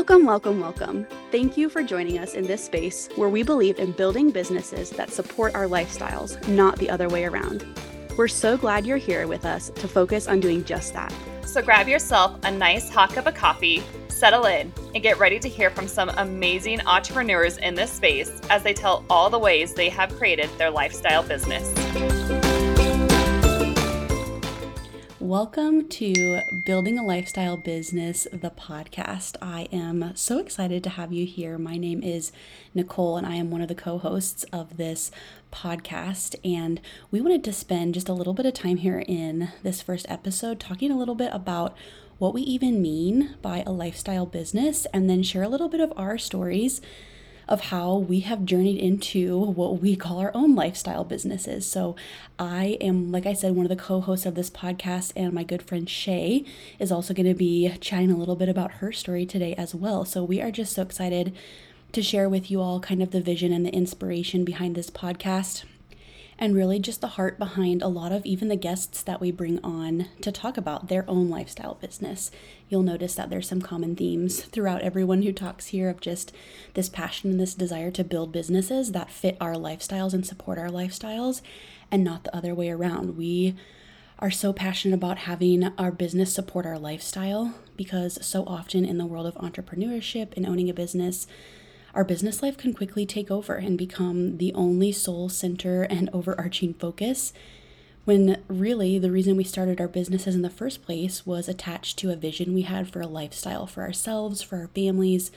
Welcome, welcome, welcome. Thank you for joining us in this space where we believe in building businesses that support our lifestyles, not the other way around. We're so glad you're here with us to focus on doing just that. So grab yourself a nice hot cup of coffee, settle in, and get ready to hear from some amazing entrepreneurs in this space as they tell all the ways they have created their lifestyle business. Welcome to Building a Lifestyle Business, the podcast. I am so excited to have you here. My name is Nicole, and I am one of the co hosts of this podcast. And we wanted to spend just a little bit of time here in this first episode talking a little bit about what we even mean by a lifestyle business and then share a little bit of our stories of how we have journeyed into what we call our own lifestyle businesses. So, I am, like I said, one of the co hosts of this podcast, and my good friend Shay is also going to be chatting a little bit about her story today as well. So, we are just so excited to share with you all kind of the vision and the inspiration behind this podcast and really just the heart behind a lot of even the guests that we bring on to talk about their own lifestyle business. You'll notice that there's some common themes throughout everyone who talks here of just this passion and this desire to build businesses that fit our lifestyles and support our lifestyles and not the other way around. We are so passionate about having our business support our lifestyle because so often in the world of entrepreneurship and owning a business, our business life can quickly take over and become the only sole center and overarching focus. When really the reason we started our businesses in the first place was attached to a vision we had for a lifestyle for ourselves, for our families,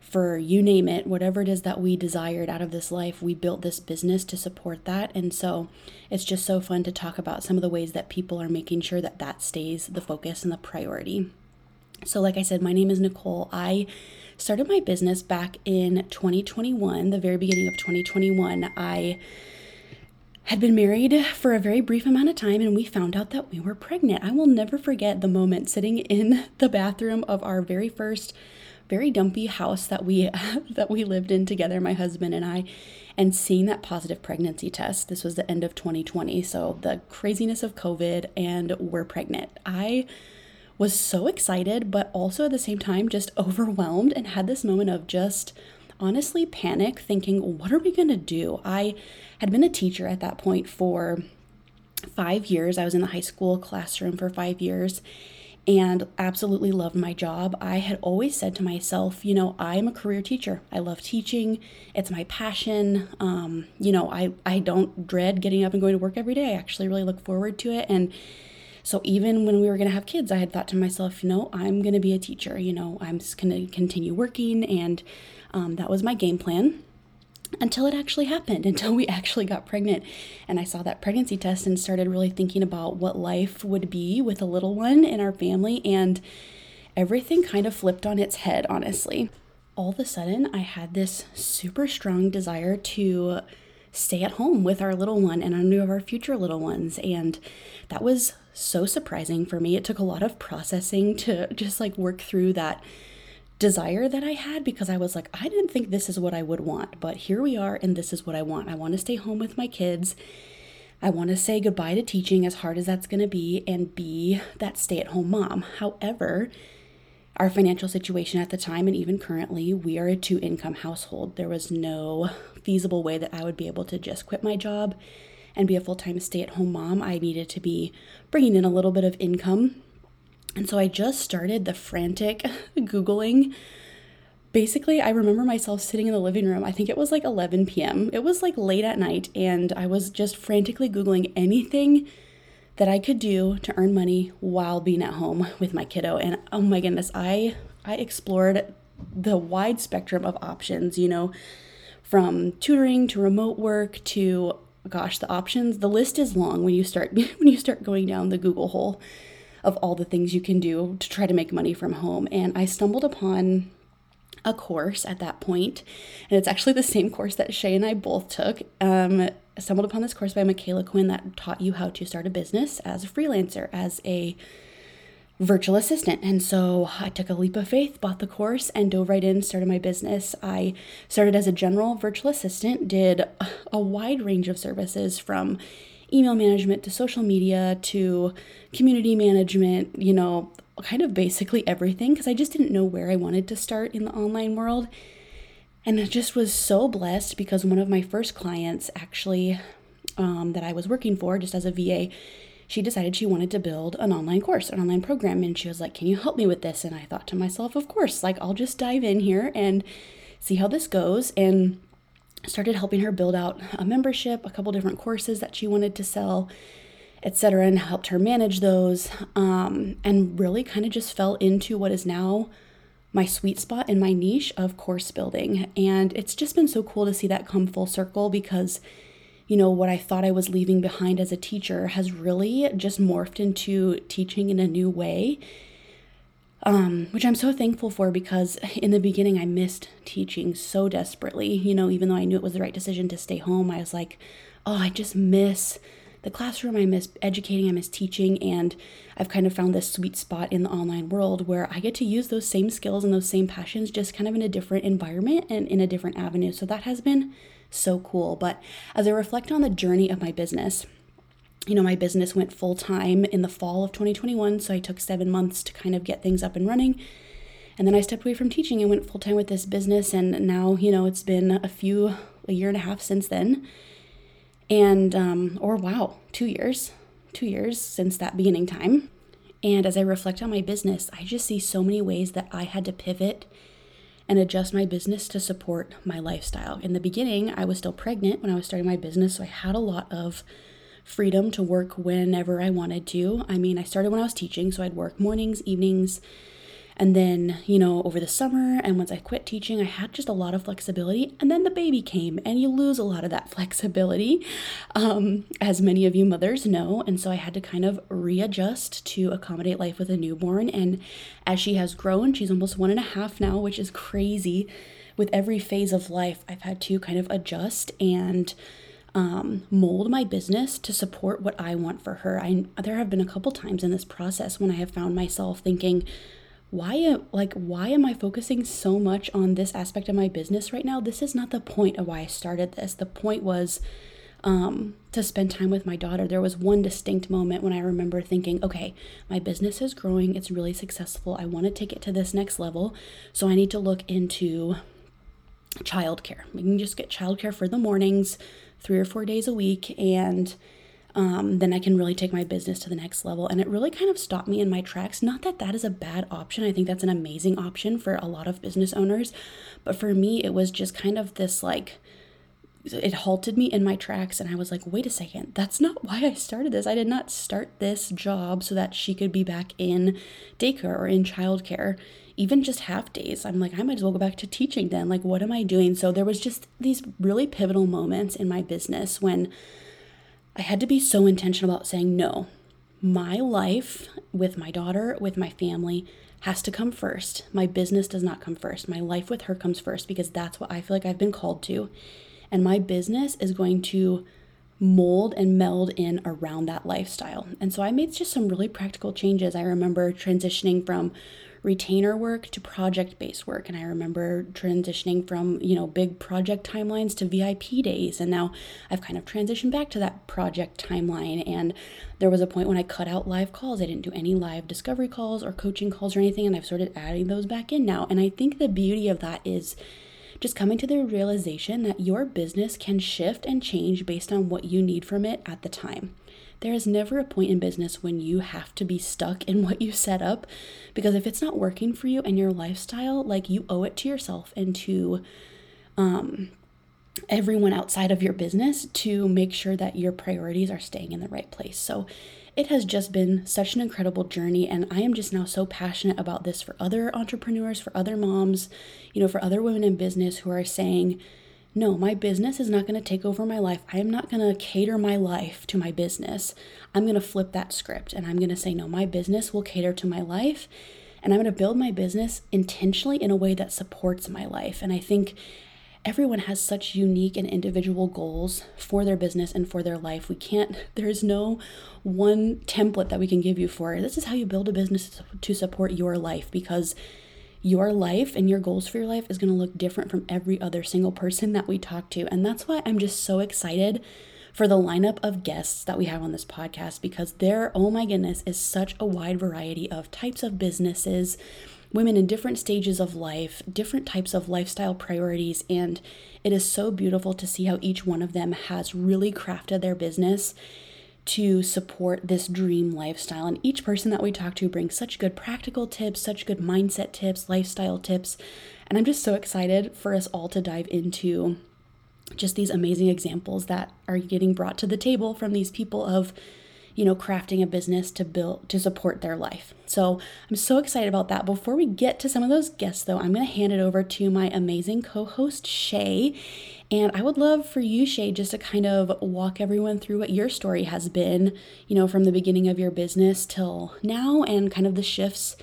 for you name it, whatever it is that we desired out of this life, we built this business to support that. And so it's just so fun to talk about some of the ways that people are making sure that that stays the focus and the priority. So, like I said, my name is Nicole. I started my business back in 2021, the very beginning of 2021. I had been married for a very brief amount of time and we found out that we were pregnant. I will never forget the moment sitting in the bathroom of our very first very dumpy house that we that we lived in together my husband and I and seeing that positive pregnancy test. This was the end of 2020, so the craziness of COVID and we're pregnant. I was so excited, but also at the same time just overwhelmed and had this moment of just honestly panic, thinking, what are we going to do? I had been a teacher at that point for five years. I was in the high school classroom for five years and absolutely loved my job. I had always said to myself, you know, I'm a career teacher. I love teaching. It's my passion. Um, you know, I, I don't dread getting up and going to work every day. I actually really look forward to it. And so even when we were going to have kids, I had thought to myself, you know, I'm going to be a teacher. You know, I'm just going to continue working. And um, that was my game plan until it actually happened, until we actually got pregnant. And I saw that pregnancy test and started really thinking about what life would be with a little one in our family. And everything kind of flipped on its head, honestly. All of a sudden, I had this super strong desire to stay at home with our little one and I knew of our future little ones. And that was so surprising for me. It took a lot of processing to just like work through that desire that I had because I was like, I didn't think this is what I would want, but here we are, and this is what I want. I want to stay home with my kids. I want to say goodbye to teaching, as hard as that's going to be, and be that stay at home mom. However, our financial situation at the time and even currently, we are a two income household. There was no feasible way that I would be able to just quit my job and be a full time stay at home mom, I needed to be bringing in a little bit of income. And so I just started the frantic Googling. Basically, I remember myself sitting in the living room. I think it was like 11 p.m. It was like late at night, and I was just frantically Googling anything that I could do to earn money while being at home with my kiddo. And oh my goodness, I I explored the wide spectrum of options, you know, from tutoring to remote work to gosh, the options, the list is long when you start when you start going down the Google hole of all the things you can do to try to make money from home. And I stumbled upon a course at that point, and it's actually the same course that Shay and I both took. Um, stumbled upon this course by Micala Quinn that taught you how to start a business as a freelancer, as a virtual assistant. And so I took a leap of faith, bought the course, and dove right in, started my business. I started as a general virtual assistant, did a wide range of services from email management to social media to community management, you know, kind of basically everything because I just didn't know where I wanted to start in the online world. And I just was so blessed because one of my first clients, actually, um, that I was working for just as a VA, she decided she wanted to build an online course, an online program. And she was like, Can you help me with this? And I thought to myself, Of course, like I'll just dive in here and see how this goes. And started helping her build out a membership, a couple different courses that she wanted to sell, etc., and helped her manage those. Um, and really kind of just fell into what is now my sweet spot in my niche of course building. And it's just been so cool to see that come full circle because you know, what I thought I was leaving behind as a teacher has really just morphed into teaching in a new way. Um, which I'm so thankful for because in the beginning I missed teaching so desperately. You know, even though I knew it was the right decision to stay home, I was like, oh, I just miss the classroom, I miss educating, I miss teaching, and I've kind of found this sweet spot in the online world where I get to use those same skills and those same passions just kind of in a different environment and in a different avenue. So that has been so cool. But as I reflect on the journey of my business, you know, my business went full time in the fall of 2021. So I took seven months to kind of get things up and running. And then I stepped away from teaching and went full time with this business. And now, you know, it's been a few, a year and a half since then. And, um, or wow, two years, two years since that beginning time. And as I reflect on my business, I just see so many ways that I had to pivot and adjust my business to support my lifestyle. In the beginning, I was still pregnant when I was starting my business, so I had a lot of freedom to work whenever I wanted to. I mean, I started when I was teaching, so I'd work mornings, evenings, and then, you know, over the summer and once I quit teaching, I had just a lot of flexibility. And then the baby came, and you lose a lot of that flexibility, um, as many of you mothers know. And so I had to kind of readjust to accommodate life with a newborn. And as she has grown, she's almost one and a half now, which is crazy. With every phase of life, I've had to kind of adjust and um, mold my business to support what I want for her. I there have been a couple times in this process when I have found myself thinking, why am like why am i focusing so much on this aspect of my business right now? This is not the point of why i started this. The point was um, to spend time with my daughter. There was one distinct moment when i remember thinking okay my business is growing. It's really successful. I want to take it to this next level. So i need to look into childcare. We can just get childcare for the mornings three or four days a week and um, then I can really take my business to the next level. And it really kind of stopped me in my tracks. Not that that is a bad option. I think that's an amazing option for a lot of business owners. But for me, it was just kind of this like, it halted me in my tracks and I was like, wait a second, that's not why I started this. I did not start this job so that she could be back in daycare or in childcare, even just half days. I'm like, I might as well go back to teaching then. Like, what am I doing? So there was just these really pivotal moments in my business when I had to be so intentional about saying no. My life with my daughter, with my family, has to come first. My business does not come first. My life with her comes first because that's what I feel like I've been called to. And my business is going to mold and meld in around that lifestyle. And so I made just some really practical changes. I remember transitioning from retainer work to project based work. And i remember transitioning from you know big project timelines to vip days. And now i've kind of transitioned back to that project timeline. And there was a point when i cut out live calls. I didn't do any live discovery calls or coaching calls or anything. And i've started adding those back in now. And i think the beauty of that is just coming to the realization that your business can shift and change based on what you need from it at the time. There is never a point in business when you have to be stuck in what you set up because if it's not working for you and your lifestyle, like you owe it to yourself and to um, everyone outside of your business to make sure that your priorities are staying in the right place. So it has just been such an incredible journey and I am just now so passionate about this for other entrepreneurs, for other moms, you know, for other women in business who are saying, no, my business is not going to take over my life. I am not going to cater my life to my business. I'm going to flip that script and I'm going to say, no, my business will cater to my life. And I'm going to build my business intentionally in a way that supports my life. And I think everyone has such unique and individual goals for their business and for their life. We can't, there's no one template that we can give you for this is how you build a business to support your life because your life and your goals for your life is going to look different from every other single person that we talk to. And that's why I'm just so excited for the lineup of guests that we have on this podcast because there, oh my goodness, is such a wide variety of types of businesses, women in different stages of life, different types of lifestyle priorities, and it is so beautiful to see how each one of them has really crafted their business to support this dream lifestyle. And each person that we talk to brings such good practical tips, such good mindset tips, lifestyle tips. And I'm just so excited for us all to dive into just these amazing examples that are getting brought to the table from these people of you know crafting a business to build to support their life so i'm so excited about that before we get to some of those guests though i'm going to hand it over to my amazing co-host shay and i would love for you shay just to kind of walk everyone through what your story has been you know from the beginning of your business till now and kind of the shifts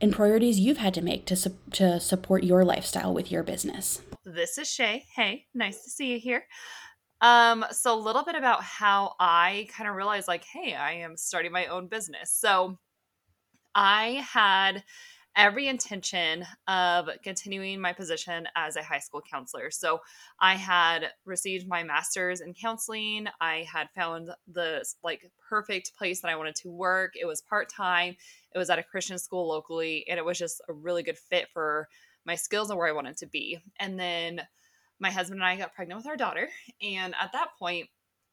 and priorities you've had to make to, su- to support your lifestyle with your business this is Shay. Hey, nice to see you here. Um, so a little bit about how I kind of realized like, hey, I am starting my own business. So I had every intention of continuing my position as a high school counselor. So I had received my master's in counseling. I had found the like perfect place that I wanted to work. It was part-time. It was at a Christian school locally and it was just a really good fit for my skills and where I wanted to be. And then my husband and I got pregnant with our daughter. And at that point,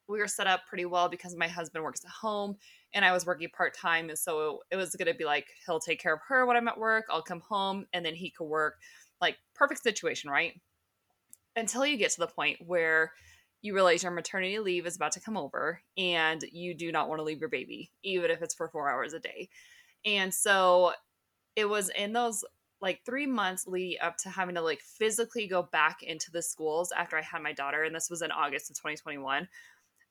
we were set up pretty well because my husband works at home and I was working part time. And so it was going to be like, he'll take care of her when I'm at work. I'll come home and then he could work. Like, perfect situation, right? Until you get to the point where you realize your maternity leave is about to come over and you do not want to leave your baby, even if it's for four hours a day. And so it was in those like three months leading up to having to like physically go back into the schools after I had my daughter, and this was in August of 2021,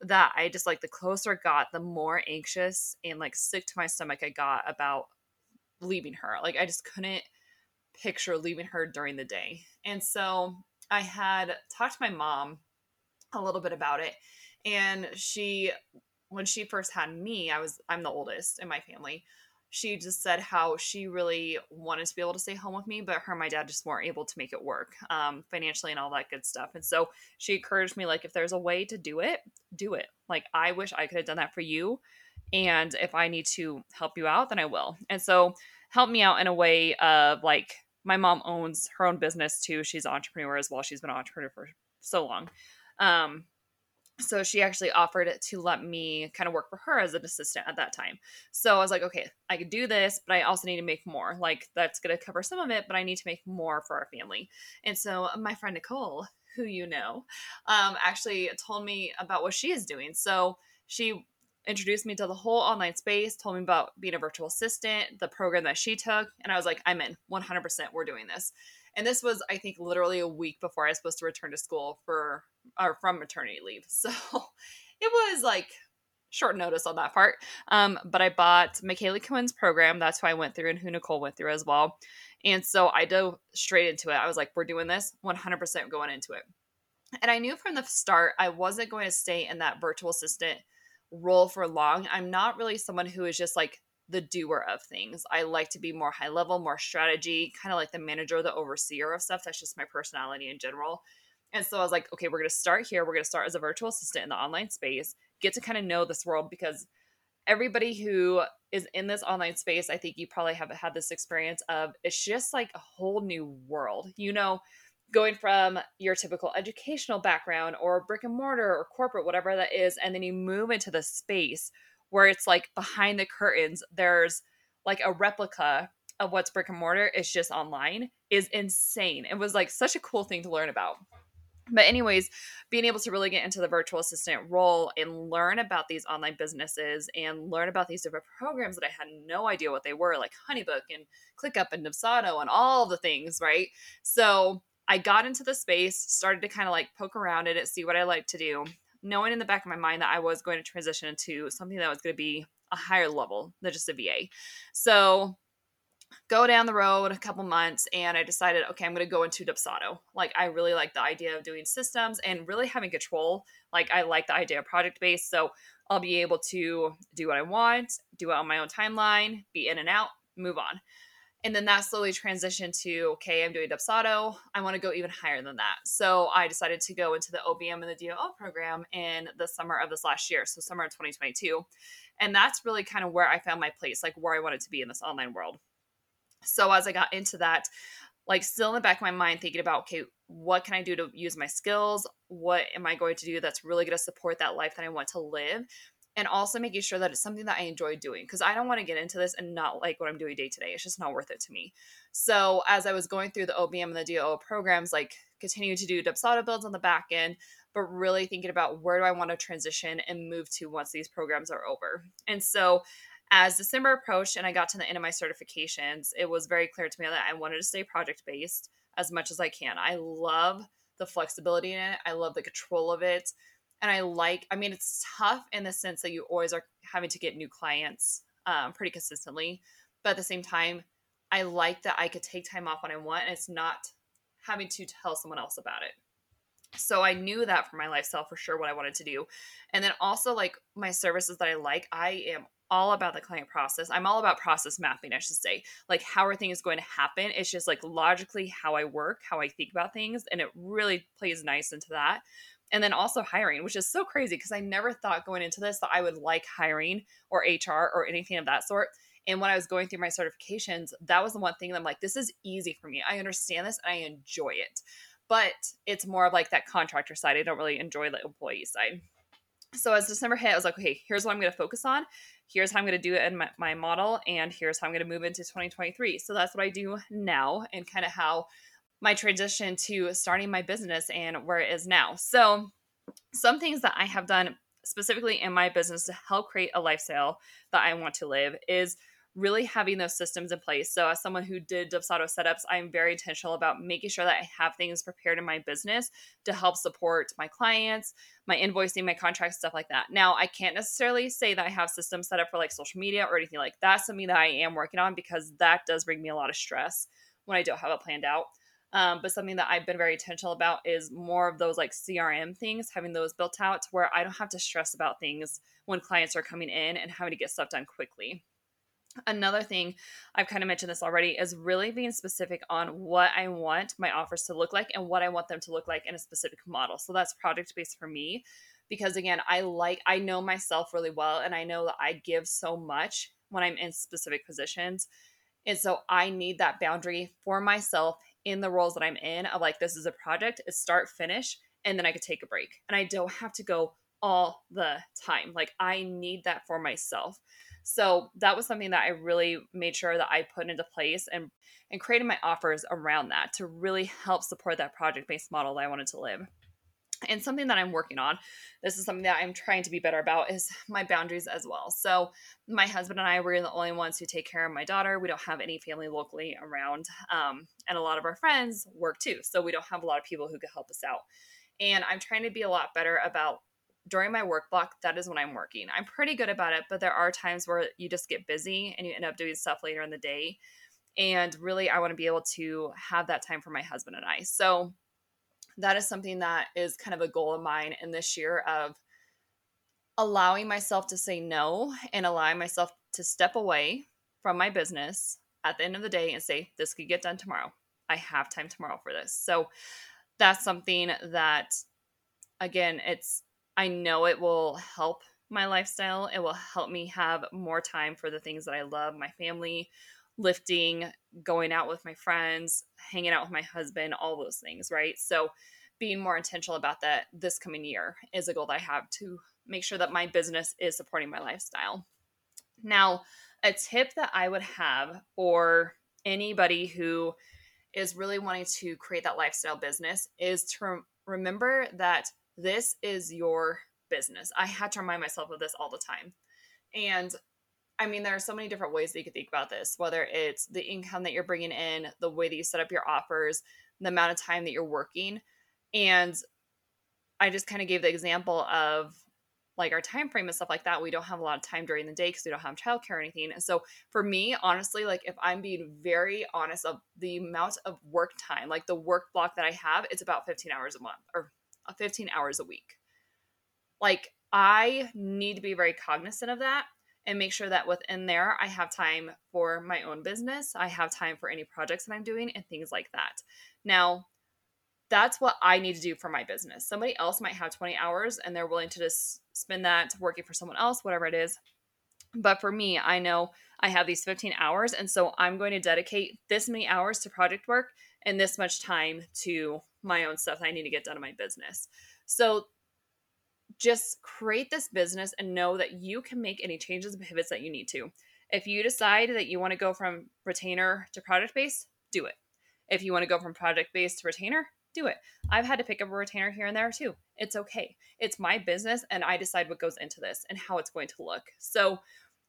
that I just like the closer it got, the more anxious and like sick to my stomach I got about leaving her. Like I just couldn't picture leaving her during the day. And so I had talked to my mom a little bit about it. And she, when she first had me, I was, I'm the oldest in my family she just said how she really wanted to be able to stay home with me, but her and my dad just weren't able to make it work um, financially and all that good stuff. And so she encouraged me, like, if there's a way to do it, do it. Like, I wish I could have done that for you. And if I need to help you out, then I will. And so help me out in a way of like, my mom owns her own business too. She's an entrepreneur as well. She's been an entrepreneur for so long. Um, so she actually offered to let me kind of work for her as an assistant at that time. So I was like, okay, I could do this, but I also need to make more. Like that's going to cover some of it, but I need to make more for our family. And so my friend Nicole, who you know, um, actually told me about what she is doing. So she introduced me to the whole online space, told me about being a virtual assistant, the program that she took, and I was like, I'm in 100%. We're doing this. And this was, I think, literally a week before I was supposed to return to school for or from maternity leave. So it was like short notice on that part. Um, but I bought Micala Quinn's program. That's who I went through and who Nicole went through as well. And so I dove straight into it. I was like, we're doing this 100% going into it. And I knew from the start I wasn't going to stay in that virtual assistant role for long. I'm not really someone who is just like the doer of things. I like to be more high level, more strategy, kind of like the manager, the overseer of stuff. That's just my personality in general. And so I was like, okay, we're going to start here. We're going to start as a virtual assistant in the online space, get to kind of know this world because everybody who is in this online space, I think you probably have had this experience of it's just like a whole new world. You know, going from your typical educational background or brick and mortar or corporate, whatever that is, and then you move into the space where it's like behind the curtains, there's like a replica of what's brick and mortar, it's just online, is insane. It was like such a cool thing to learn about. But, anyways, being able to really get into the virtual assistant role and learn about these online businesses and learn about these different programs that I had no idea what they were, like Honeybook and ClickUp and Dubsado and all the things, right? So, I got into the space, started to kind of like poke around in it, see what I like to do, knowing in the back of my mind that I was going to transition into something that was going to be a higher level than just a VA. So go down the road a couple months and I decided, okay, I'm going to go into Dubsado. Like, I really like the idea of doing systems and really having control. Like, I like the idea of project based. So I'll be able to do what I want, do it on my own timeline, be in and out, move on. And then that slowly transitioned to okay, I'm doing Dubsado. I want to go even higher than that. So I decided to go into the OBM and the DOO program in the summer of this last year, so summer of 2022. And that's really kind of where I found my place, like where I wanted to be in this online world. So as I got into that, like still in the back of my mind thinking about okay what can i do to use my skills what am i going to do that's really going to support that life that i want to live and also making sure that it's something that i enjoy doing because i don't want to get into this and not like what i'm doing day to day it's just not worth it to me so as i was going through the obm and the doo programs like continuing to do dubsado builds on the back end but really thinking about where do i want to transition and move to once these programs are over and so as December approached and I got to the end of my certifications, it was very clear to me that I wanted to stay project based as much as I can. I love the flexibility in it, I love the control of it. And I like, I mean, it's tough in the sense that you always are having to get new clients um, pretty consistently. But at the same time, I like that I could take time off when I want and it's not having to tell someone else about it. So I knew that for my lifestyle for sure what I wanted to do. And then also like my services that I like, I am all about the client process. I'm all about process mapping, I should say. Like, how are things going to happen? It's just like logically how I work, how I think about things. And it really plays nice into that. And then also hiring, which is so crazy because I never thought going into this that I would like hiring or HR or anything of that sort. And when I was going through my certifications, that was the one thing that I'm like, this is easy for me. I understand this and I enjoy it. But it's more of like that contractor side. I don't really enjoy the employee side. So as December hit, I was like, okay, here's what I'm going to focus on here's how I'm going to do it in my, my model, and here's how I'm going to move into 2023. So that's what I do now, and kind of how my transition to starting my business and where it is now. So, some things that I have done specifically in my business to help create a lifestyle that I want to live is really having those systems in place. So, as someone who did Dubsado setups, I'm very intentional about making sure that I have things prepared in my business to help support my clients, my invoicing, my contracts, stuff like that. Now, I can't necessarily say that I have systems set up for like social media or anything like that. Something that I am working on because that does bring me a lot of stress when I don't have it planned out. Um, but something that I've been very intentional about is more of those like CRM things, having those built out where I don't have to stress about things when clients are coming in and having to get stuff done quickly. Another thing, I've kind of mentioned this already, is really being specific on what I want my offers to look like and what I want them to look like in a specific model. So that's project based for me because again, I like, I know myself really well and I know that I give so much when I'm in specific positions. And so I need that boundary for myself in the roles that I'm in of like, this is a project, it's start, finish, and then I could take a break. And I don't have to go all the time. Like, I need that for myself. So that was something that I really made sure that I put into place and and created my offers around that to really help support that project-based model that I wanted to live. And something that I'm working on, this is something that I'm trying to be better about, is my boundaries as well. So, my husband and I, we're the only ones who take care of my daughter. We don't have any family locally around. Um, and a lot of our friends work too. So, we don't have a lot of people who could help us out. And I'm trying to be a lot better about during my work block, that is when I'm working. I'm pretty good about it, but there are times where you just get busy and you end up doing stuff later in the day. And really, I want to be able to have that time for my husband and I. So that is something that is kind of a goal of mine in this year of allowing myself to say no and allowing myself to step away from my business at the end of the day and say, this could get done tomorrow. I have time tomorrow for this. So that's something that, again, it's I know it will help my lifestyle. It will help me have more time for the things that I love my family, lifting, going out with my friends, hanging out with my husband, all those things, right? So, being more intentional about that this coming year is a goal that I have to make sure that my business is supporting my lifestyle. Now, a tip that I would have for anybody who is really wanting to create that lifestyle business is to remember that this is your business. I had to remind myself of this all the time. And I mean, there are so many different ways that you could think about this, whether it's the income that you're bringing in, the way that you set up your offers, the amount of time that you're working. And I just kind of gave the example of like our time frame and stuff like that. We don't have a lot of time during the day because we don't have childcare or anything. And so for me, honestly, like if I'm being very honest of the amount of work time, like the work block that I have, it's about 15 hours a month or Uh, 15 hours a week. Like, I need to be very cognizant of that and make sure that within there I have time for my own business. I have time for any projects that I'm doing and things like that. Now, that's what I need to do for my business. Somebody else might have 20 hours and they're willing to just spend that working for someone else, whatever it is. But for me, I know I have these 15 hours. And so I'm going to dedicate this many hours to project work and this much time to my own stuff I need to get done in my business. So just create this business and know that you can make any changes and pivots that you need to. If you decide that you want to go from retainer to product based, do it. If you want to go from project based to retainer, do it. I've had to pick up a retainer here and there too. It's okay. It's my business and I decide what goes into this and how it's going to look. So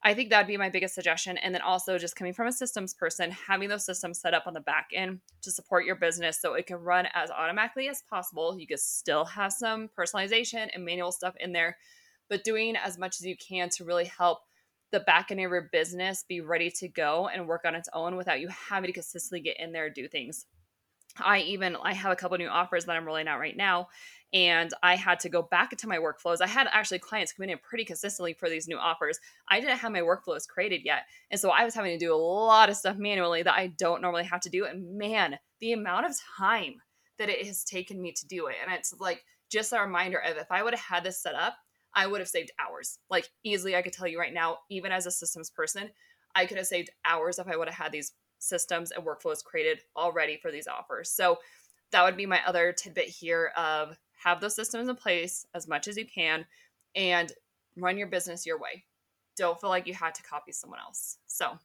I think that'd be my biggest suggestion. And then also just coming from a systems person, having those systems set up on the back end to support your business so it can run as automatically as possible. You can still have some personalization and manual stuff in there, but doing as much as you can to really help the back end of your business be ready to go and work on its own without you having to consistently get in there and do things. I even I have a couple new offers that I'm rolling out right now and I had to go back into my workflows. I had actually clients coming in pretty consistently for these new offers. I didn't have my workflows created yet. And so I was having to do a lot of stuff manually that I don't normally have to do. And man, the amount of time that it has taken me to do it. And it's like just a reminder of if I would have had this set up, I would have saved hours. Like easily, I could tell you right now, even as a systems person, I could have saved hours if I would have had these systems and workflows created already for these offers. So that would be my other tidbit here of have those systems in place as much as you can and run your business your way. Don't feel like you had to copy someone else. So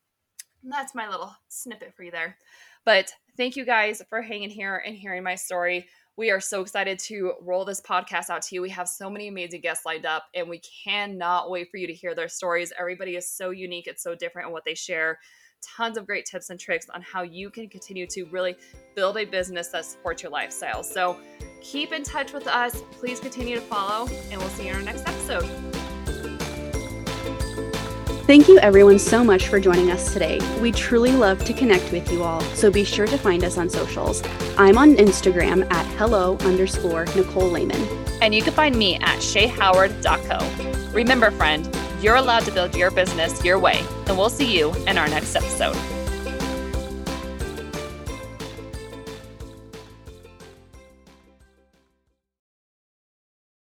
that's my little snippet for you there. But thank you guys for hanging here and hearing my story. We are so excited to roll this podcast out to you. We have so many amazing guests lined up, and we cannot wait for you to hear their stories. Everybody is so unique, it's so different in what they share tons of great tips and tricks on how you can continue to really build a business that supports your lifestyle. So keep in touch with us. Please continue to follow, and we'll see you in our next episode. Thank you, everyone, so much for joining us today. We truly love to connect with you all, so be sure to find us on socials. I'm on Instagram at hello underscore Nicole Lehman. And you can find me at shayhoward.co. Remember, friend, you're allowed to build your business your way, and we'll see you in our next episode.